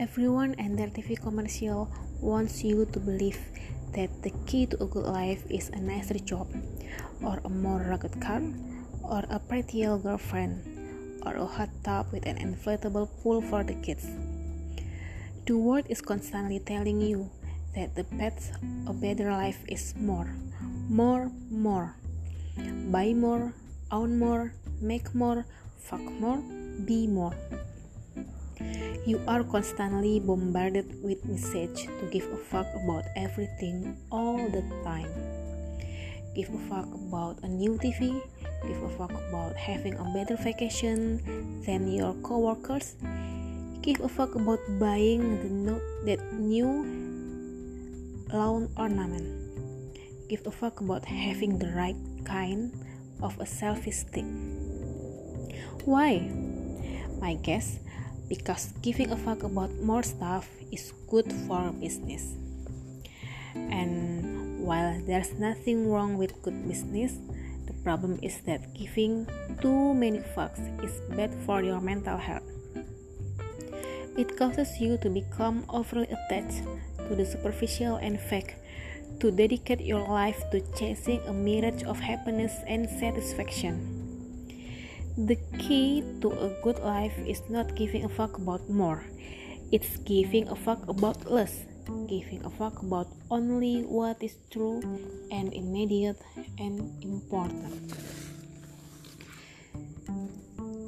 Everyone and their TV commercial wants you to believe that the key to a good life is a nicer job, or a more rugged car, or a prettier girlfriend, or a hot tub with an inflatable pool for the kids. The world is constantly telling you that the path a better life is more, more, more. Buy more, own more, make more, fuck more, be more. You are constantly bombarded with message to give a fuck about everything all the time. Give a fuck about a new TV, give a fuck about having a better vacation than your coworkers. Give a fuck about buying the that new lawn ornament. Give a fuck about having the right kind of a selfie stick. Why? My guess because giving a fuck about more stuff is good for business. And while there's nothing wrong with good business, the problem is that giving too many fucks is bad for your mental health. It causes you to become overly attached to the superficial and fake, to dedicate your life to chasing a mirage of happiness and satisfaction. The key to a good life is not giving a fuck about more. It's giving a fuck about less. Giving a fuck about only what is true and immediate and important.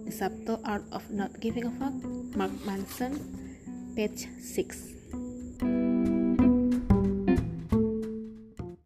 The Subtle Art of Not Giving a Fuck, Mark Manson, page 6.